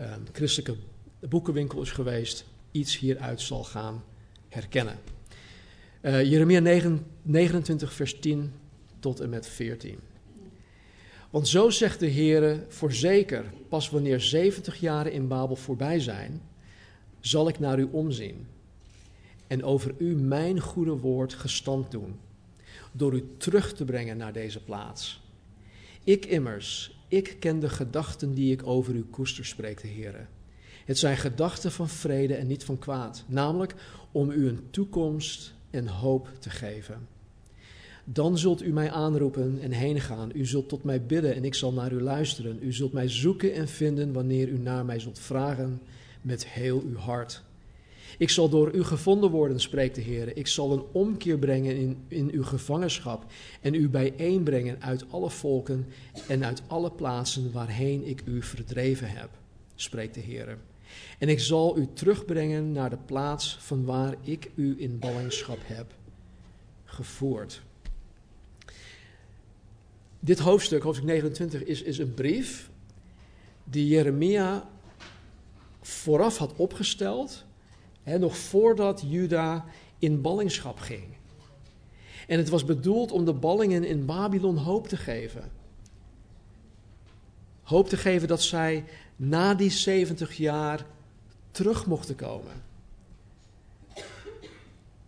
uh, christelijke boekenwinkel is geweest, iets hieruit zal gaan herkennen. Uh, Jeremia 9, 29, vers 10 tot en met 14. Want zo zegt de Heere, voorzeker, pas wanneer 70 jaren in Babel voorbij zijn, zal ik naar u omzien en over u mijn goede woord gestand doen, door u terug te brengen naar deze plaats. Ik immers, ik ken de gedachten die ik over u koester, spreekt de Heere. Het zijn gedachten van vrede en niet van kwaad, namelijk om u een toekomst en hoop te geven. Dan zult u mij aanroepen en heen gaan. U zult tot mij bidden en ik zal naar u luisteren. U zult mij zoeken en vinden wanneer u naar mij zult vragen met heel uw hart. Ik zal door u gevonden worden, spreekt de Heer. Ik zal een omkeer brengen in, in uw gevangenschap en u bijeenbrengen uit alle volken en uit alle plaatsen waarheen ik u verdreven heb, spreekt de Heer. En ik zal u terugbrengen naar de plaats van waar ik u in ballingschap heb gevoerd. Dit hoofdstuk, hoofdstuk 29, is, is een brief die Jeremia vooraf had opgesteld, hè, nog voordat Juda in ballingschap ging. En het was bedoeld om de ballingen in Babylon hoop te geven. Hoop te geven dat zij na die 70 jaar terug mochten komen.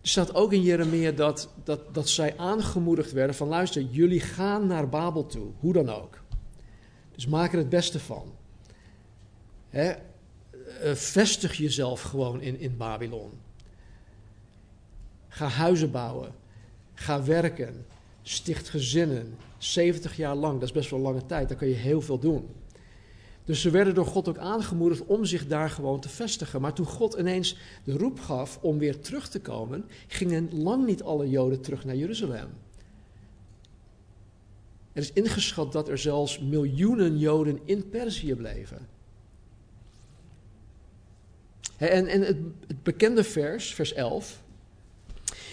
Er staat ook in Jeremia dat, dat, dat zij aangemoedigd werden van luister, jullie gaan naar Babel toe, hoe dan ook. Dus maak er het beste van. Hè? Eh, vestig jezelf gewoon in, in Babylon. Ga huizen bouwen. Ga werken. Sticht gezinnen. 70 jaar lang, dat is best wel een lange tijd, daar kun je heel veel doen. Dus ze werden door God ook aangemoedigd om zich daar gewoon te vestigen. Maar toen God ineens de roep gaf om weer terug te komen, gingen lang niet alle Joden terug naar Jeruzalem. Er is ingeschat dat er zelfs miljoenen Joden in Perzië bleven. En, en het, het bekende vers, vers 11.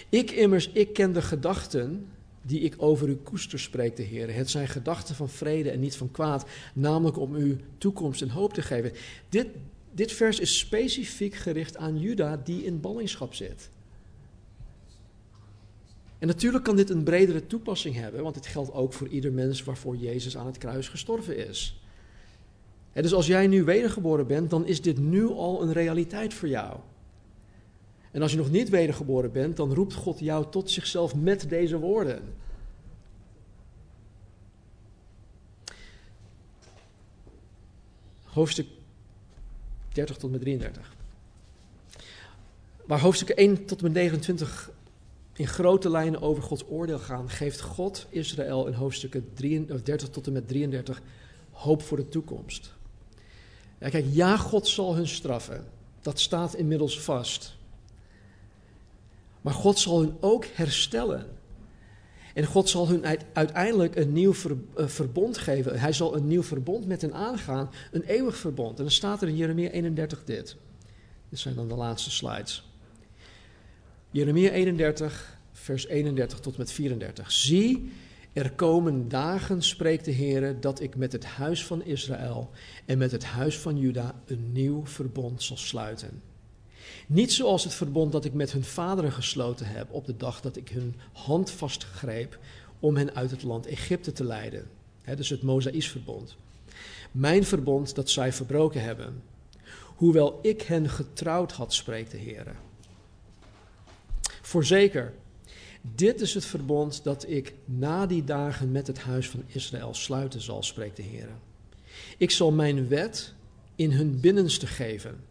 Ik immers, ik ken de gedachten die ik over u koester, spreekt de Heer. Het zijn gedachten van vrede en niet van kwaad, namelijk om u toekomst en hoop te geven. Dit, dit vers is specifiek gericht aan Juda die in ballingschap zit. En natuurlijk kan dit een bredere toepassing hebben, want dit geldt ook voor ieder mens waarvoor Jezus aan het kruis gestorven is. Dus als jij nu wedergeboren bent, dan is dit nu al een realiteit voor jou. En als je nog niet wedergeboren bent, dan roept God jou tot zichzelf met deze woorden. Hoofdstuk 30 tot met 33. Waar hoofdstukken 1 tot met 29 in grote lijnen over Gods oordeel gaan, geeft God Israël in hoofdstukken 30 tot en met 33 hoop voor de toekomst. Ja, kijk, ja, God zal hun straffen. Dat staat inmiddels vast. Maar God zal hun ook herstellen. En God zal hun uiteindelijk een nieuw verbond geven. Hij zal een nieuw verbond met hen aangaan, een eeuwig verbond. En dan staat er in Jeremia 31 dit. Dit zijn dan de laatste slides. Jeremia 31, vers 31 tot met 34. Zie, er komen dagen, spreekt de Heer, dat ik met het huis van Israël en met het huis van Juda een nieuw verbond zal sluiten niet zoals het verbond dat ik met hun vaderen gesloten heb op de dag dat ik hun hand vastgreep om hen uit het land Egypte te leiden. Dus het Mosaïsverbond. Mijn verbond dat zij verbroken hebben. Hoewel ik hen getrouwd had, spreekt de Heer. Voorzeker, Dit is het verbond dat ik na die dagen met het huis van Israël sluiten zal, spreekt de Heer. Ik zal mijn wet in hun binnenste geven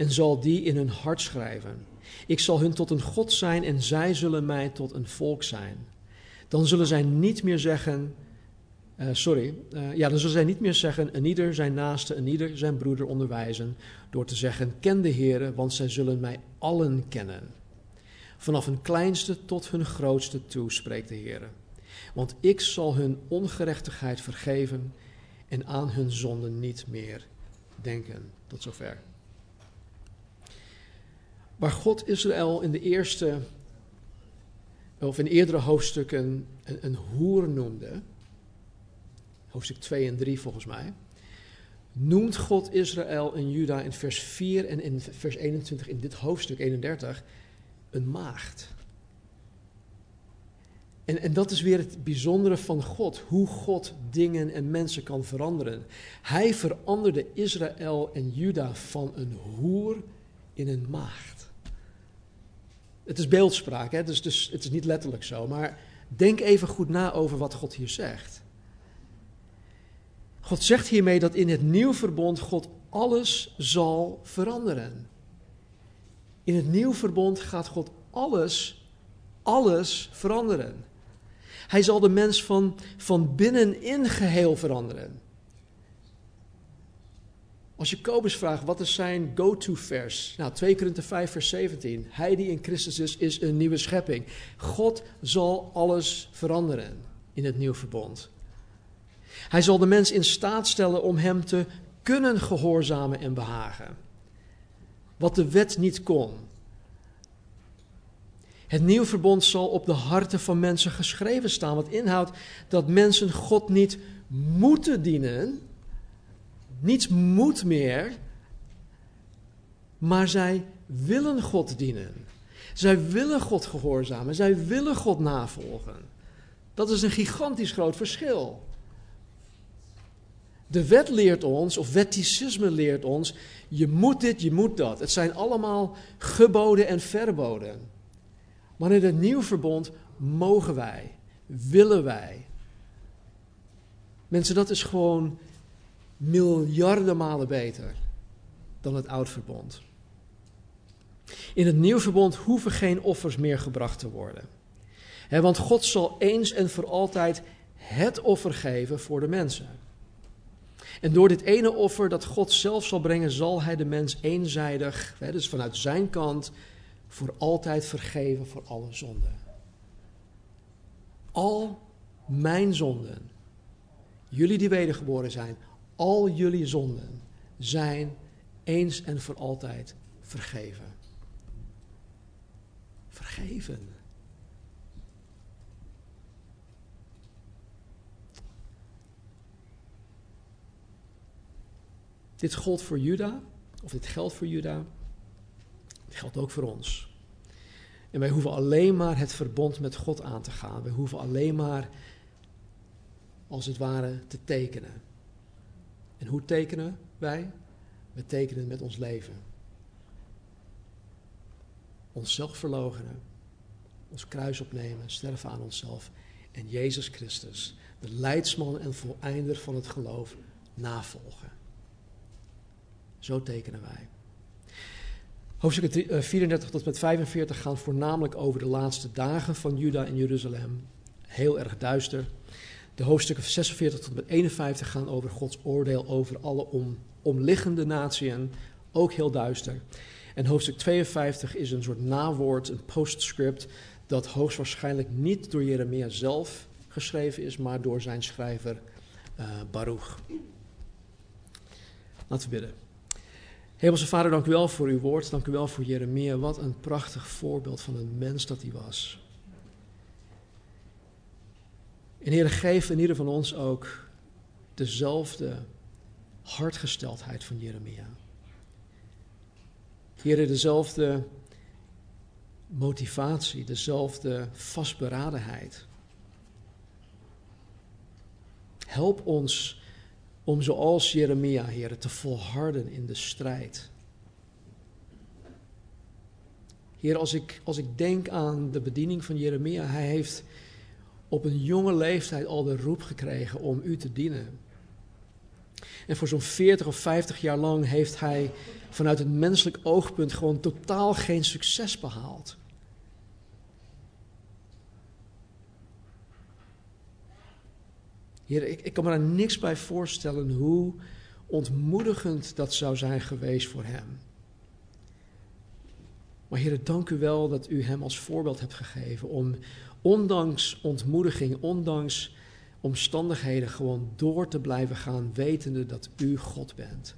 en zal die in hun hart schrijven. Ik zal hun tot een God zijn en zij zullen mij tot een volk zijn. Dan zullen zij niet meer zeggen, uh, sorry, uh, ja, dan zullen zij niet meer zeggen, een ieder zijn naaste, een ieder zijn broeder onderwijzen, door te zeggen, ken de Heer, want zij zullen mij allen kennen. Vanaf hun kleinste tot hun grootste toe, spreekt de Heer. Want ik zal hun ongerechtigheid vergeven en aan hun zonden niet meer denken. Tot zover. Waar God Israël in de eerste, of in eerdere hoofdstukken, een, een hoer noemde, hoofdstuk 2 en 3 volgens mij, noemt God Israël en Juda in vers 4 en in vers 21 in dit hoofdstuk 31 een maagd. En, en dat is weer het bijzondere van God, hoe God dingen en mensen kan veranderen. Hij veranderde Israël en Juda van een hoer in een maagd. Het is beeldspraak, hè? Dus, dus het is niet letterlijk zo, maar denk even goed na over wat God hier zegt. God zegt hiermee dat in het nieuw verbond God alles zal veranderen. In het nieuw verbond gaat God alles, alles veranderen. Hij zal de mens van, van binnenin geheel veranderen. Als Jacobus vraagt wat is zijn go-to-vers? Nou, 2 Korinther 5 vers 17. Hij die in Christus is, is een nieuwe schepping. God zal alles veranderen in het nieuw verbond. Hij zal de mens in staat stellen om hem te kunnen gehoorzamen en behagen. Wat de wet niet kon. Het nieuw verbond zal op de harten van mensen geschreven staan, wat inhoudt dat mensen God niet moeten dienen, niets moet meer, maar zij willen God dienen. Zij willen God gehoorzamen, zij willen God navolgen. Dat is een gigantisch groot verschil. De wet leert ons, of wetticisme leert ons, je moet dit, je moet dat. Het zijn allemaal geboden en verboden. Maar in het nieuw verbond mogen wij, willen wij. Mensen, dat is gewoon miljarden malen beter dan het oud verbond. In het nieuw verbond hoeven geen offers meer gebracht te worden. want God zal eens en voor altijd het offer geven voor de mensen. En door dit ene offer dat God zelf zal brengen, zal hij de mens eenzijdig, dus vanuit zijn kant, voor altijd vergeven voor alle zonden. Al mijn zonden, jullie die wedergeboren zijn, al jullie zonden zijn eens en voor altijd vergeven. Vergeven. Dit gold voor Juda, of dit geldt voor Juda, het geldt ook voor ons. En wij hoeven alleen maar het verbond met God aan te gaan. Wij hoeven alleen maar, als het ware, te tekenen. En hoe tekenen wij? We tekenen met ons leven. Onszelf verloochenen, ons kruis opnemen, sterven aan onszelf en Jezus Christus, de leidsman en voleinder van het geloof, navolgen. Zo tekenen wij. Hoofdstukken 34 eh, tot met 45 gaan voornamelijk over de laatste dagen van Juda en Jeruzalem. Heel erg duister. De hoofdstukken 46 tot met 51 gaan over Gods oordeel over alle om, omliggende naties. Ook heel duister. En hoofdstuk 52 is een soort nawoord, een postscript, dat hoogstwaarschijnlijk niet door Jeremia zelf geschreven is, maar door zijn schrijver uh, Baruch. Laten we bidden. Hemelse Vader, dank u wel voor uw woord. Dank u wel voor Jeremia. Wat een prachtig voorbeeld van een mens dat hij was. En Heer, geef in ieder van ons ook dezelfde hartgesteldheid van Jeremia. Heer, dezelfde motivatie, dezelfde vastberadenheid. Help ons om zoals Jeremia, Heer, te volharden in de strijd. Heer, als ik, als ik denk aan de bediening van Jeremia, hij heeft op een jonge leeftijd al de roep gekregen om u te dienen. En voor zo'n 40 of 50 jaar lang heeft hij vanuit het menselijk oogpunt gewoon totaal geen succes behaald. Heer, ik, ik kan me daar niks bij voorstellen hoe ontmoedigend dat zou zijn geweest voor hem. Maar Heer, dank u wel dat u hem als voorbeeld hebt gegeven om ondanks ontmoediging, ondanks omstandigheden gewoon door te blijven gaan, wetende dat u God bent.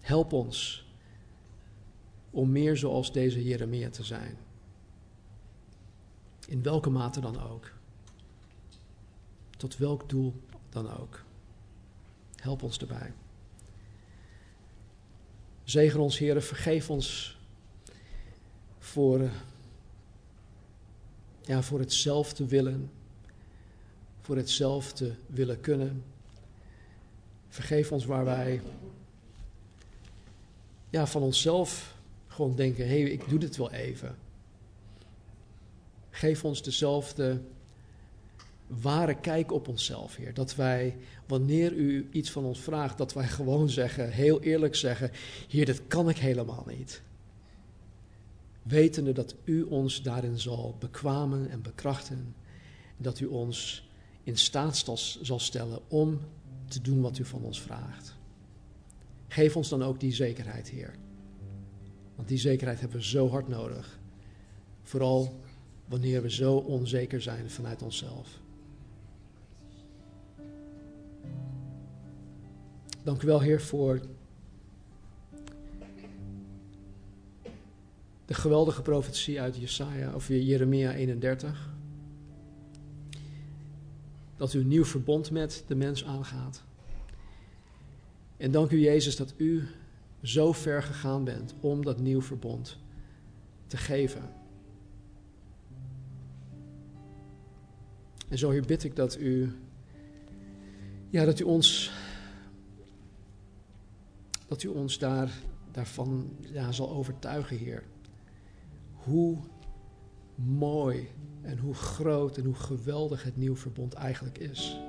Help ons om meer zoals deze Jeremia te zijn. In welke mate dan ook. Tot welk doel dan ook. Help ons erbij. Zegen ons, Heer, vergeef ons voor, ja, voor hetzelfde willen, voor hetzelfde willen kunnen. Vergeef ons waar wij ja, van onszelf gewoon denken: hé, ik doe dit wel even. Geef ons dezelfde ware kijk op onszelf, Heer. Dat wij, wanneer u iets van ons vraagt, dat wij gewoon zeggen, heel eerlijk zeggen: Heer, dit kan ik helemaal niet. Wetende dat u ons daarin zal bekwamen en bekrachten. Dat u ons in staat zal stellen om te doen wat u van ons vraagt. Geef ons dan ook die zekerheid, Heer. Want die zekerheid hebben we zo hard nodig. Vooral wanneer we zo onzeker zijn vanuit onszelf. Dank u wel, Heer, voor de geweldige profetie uit Jesaja, of Jeremia 31. Dat u een nieuw verbond met de mens aangaat. En dank u, Jezus, dat u zo ver gegaan bent om dat nieuw verbond te geven. En zo, hier bid ik dat u, ja, dat u ons dat u ons daar, daarvan ja, zal overtuigen, Heer. Hoe mooi en hoe groot en hoe geweldig het nieuw verbond eigenlijk is.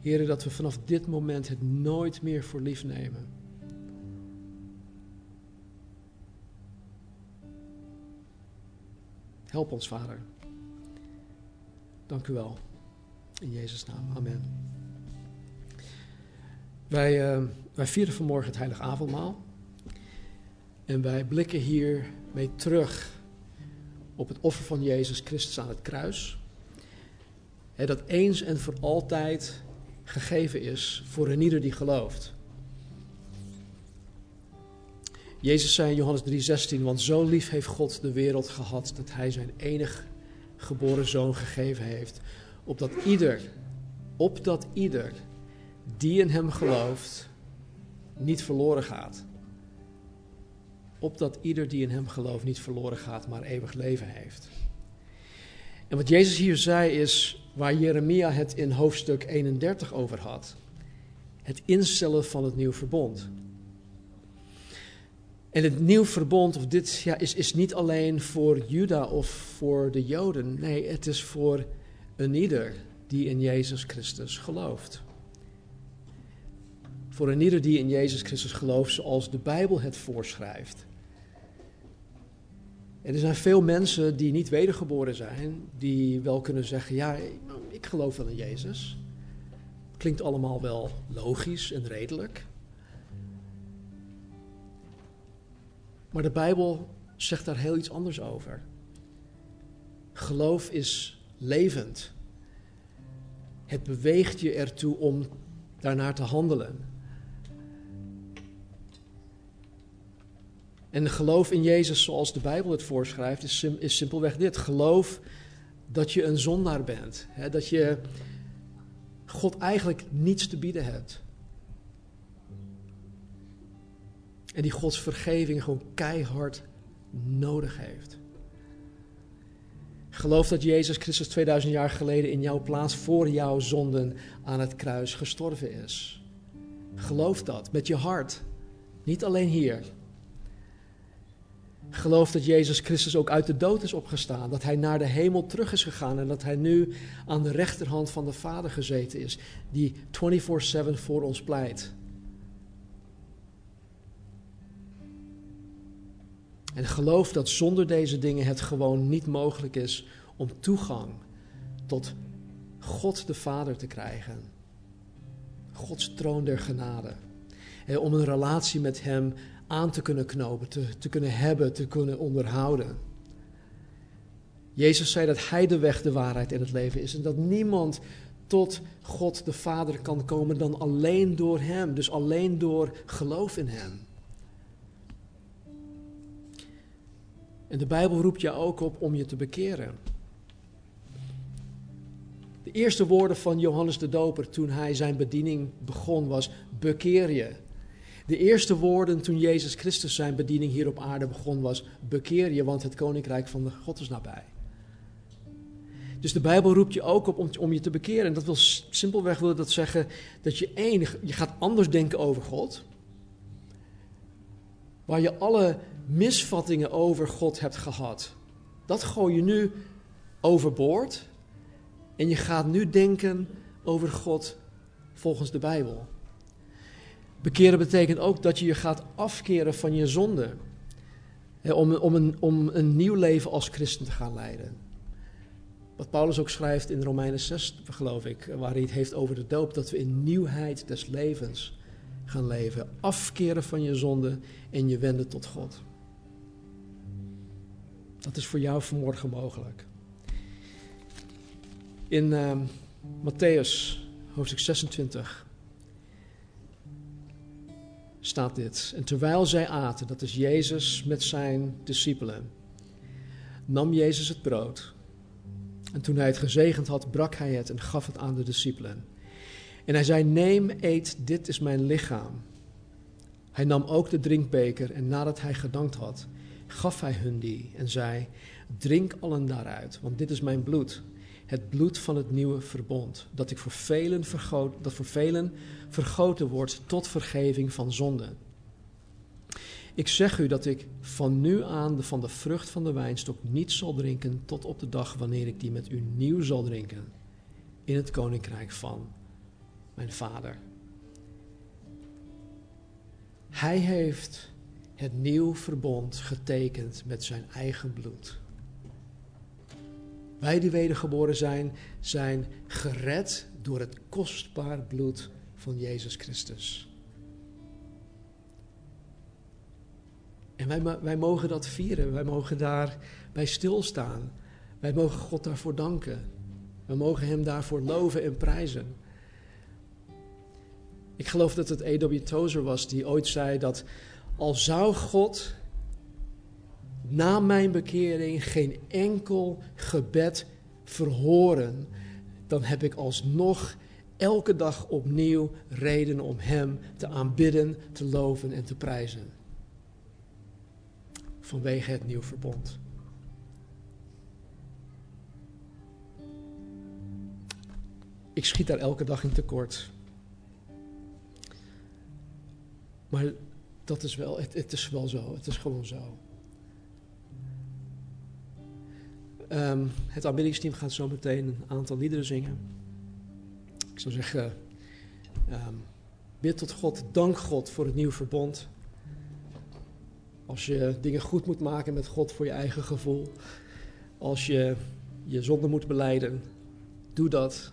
Heer, dat we vanaf dit moment het nooit meer voor lief nemen. Help ons, Vader. Dank u wel. In Jezus' naam. Amen. Wij, uh, wij vieren vanmorgen het heilige avondmaal. En wij blikken hiermee terug op het offer van Jezus Christus aan het kruis. Dat eens en voor altijd gegeven is voor een ieder die gelooft. Jezus zei in Johannes 3:16, want zo lief heeft God de wereld gehad dat hij zijn enig geboren zoon gegeven heeft, opdat ieder, opdat ieder die in hem gelooft, niet verloren gaat. Opdat ieder die in hem gelooft niet verloren gaat, maar eeuwig leven heeft. En wat Jezus hier zei is waar Jeremia het in hoofdstuk 31 over had. Het instellen van het nieuw verbond. En het nieuw verbond, of dit ja, is, is niet alleen voor Juda of voor de Joden. Nee, het is voor een ieder die in Jezus Christus gelooft. Voor een ieder die in Jezus Christus gelooft zoals de Bijbel het voorschrijft. En er zijn veel mensen die niet wedergeboren zijn, die wel kunnen zeggen, ja, ik geloof wel in Jezus. Klinkt allemaal wel logisch en redelijk. Maar de Bijbel zegt daar heel iets anders over. Geloof is levend. Het beweegt je ertoe om daarnaar te handelen. En geloof in Jezus zoals de Bijbel het voorschrijft, is, is simpelweg dit. Geloof dat je een zondaar bent. Hè? Dat je God eigenlijk niets te bieden hebt. En die Gods vergeving gewoon keihard nodig heeft. Geloof dat Jezus Christus 2000 jaar geleden in jouw plaats voor jouw zonden aan het kruis gestorven is. Geloof dat met je hart. Niet alleen hier. Geloof dat Jezus Christus ook uit de dood is opgestaan. Dat hij naar de hemel terug is gegaan. En dat hij nu aan de rechterhand van de Vader gezeten is. Die 24-7 voor ons pleit. En geloof dat zonder deze dingen het gewoon niet mogelijk is om toegang tot God de Vader te krijgen. Gods troon der genade. En om een relatie met Hem aan te kunnen knopen, te, te kunnen hebben, te kunnen onderhouden. Jezus zei dat Hij de weg, de waarheid en het leven is. En dat niemand tot God de Vader kan komen dan alleen door Hem. Dus alleen door geloof in Hem. En de Bijbel roept je ook op om je te bekeren. De eerste woorden van Johannes de Doper toen hij zijn bediening begon was: bekeer je. De eerste woorden toen Jezus Christus zijn bediening hier op aarde begon was: bekeer je, want het koninkrijk van de God is nabij. Dus de Bijbel roept je ook op om, om je te bekeren. En dat wil simpelweg wil dat zeggen dat je één, je gaat anders denken over God. Waar je alle misvattingen over God hebt gehad. Dat gooi je nu overboord. En je gaat nu denken over God volgens de Bijbel. Bekeren betekent ook dat je je gaat afkeren van je zonde. Om, om, een, om een nieuw leven als christen te gaan leiden. Wat Paulus ook schrijft in Romeinen 6, geloof ik, waar hij het heeft over de doop, dat we in nieuwheid des levens gaan leven. Afkeren van je zonde en je wenden tot God. Dat is voor jou vanmorgen mogelijk. In uh, Matthäus, hoofdstuk 26, staat dit. En terwijl zij aten, dat is Jezus met zijn discipelen, nam Jezus het brood. En toen hij het gezegend had, brak hij het en gaf het aan de discipelen. En hij zei: Neem, eet, dit is mijn lichaam. Hij nam ook de drinkbeker en nadat hij gedankt had, gaf hij hun die en zei: Drink allen daaruit, want dit is mijn bloed, het bloed van het nieuwe verbond, dat, ik voor velen vergoot, dat voor velen vergoten wordt tot vergeving van zonden. Ik zeg u dat ik van nu aan van de vrucht van de wijnstok niet zal drinken tot op de dag wanneer ik die met u nieuw zal drinken in het koninkrijk van mijn vader. Hij heeft het nieuw verbond getekend met zijn eigen bloed. Wij die wedergeboren zijn, zijn gered door het kostbaar bloed van Jezus Christus. En wij, wij mogen dat vieren, wij mogen daarbij stilstaan. Wij mogen God daarvoor danken. We mogen Hem daarvoor loven en prijzen. Ik geloof dat het A.W. Tozer was die ooit zei dat al zou God na mijn bekering geen enkel gebed verhoren, dan heb ik alsnog elke dag opnieuw reden om Hem te aanbidden, te loven en te prijzen. Vanwege het nieuw verbond. Ik schiet daar elke dag in tekort. Maar dat is wel, het, het is wel zo. Het is gewoon zo. Um, het aanbiddingsteam gaat zo meteen een aantal liederen zingen. Ik zou zeggen, um, bid tot God, dank God voor het nieuwe verbond. Als je dingen goed moet maken met God voor je eigen gevoel. Als je je zonde moet beleiden, doe dat.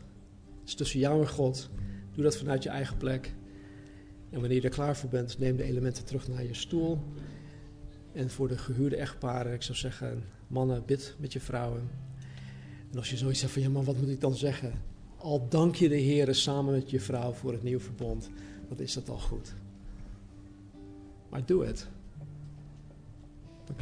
Het is tussen jou en God. Doe dat vanuit je eigen plek. En wanneer je er klaar voor bent, neem de elementen terug naar je stoel. En voor de gehuurde echtparen, ik zou zeggen, mannen, bid met je vrouwen. En als je zoiets zegt van, ja man, wat moet ik dan zeggen? Al dank je de Heer samen met je vrouw voor het nieuwe verbond, dan is dat al goed. Maar doe het. Dank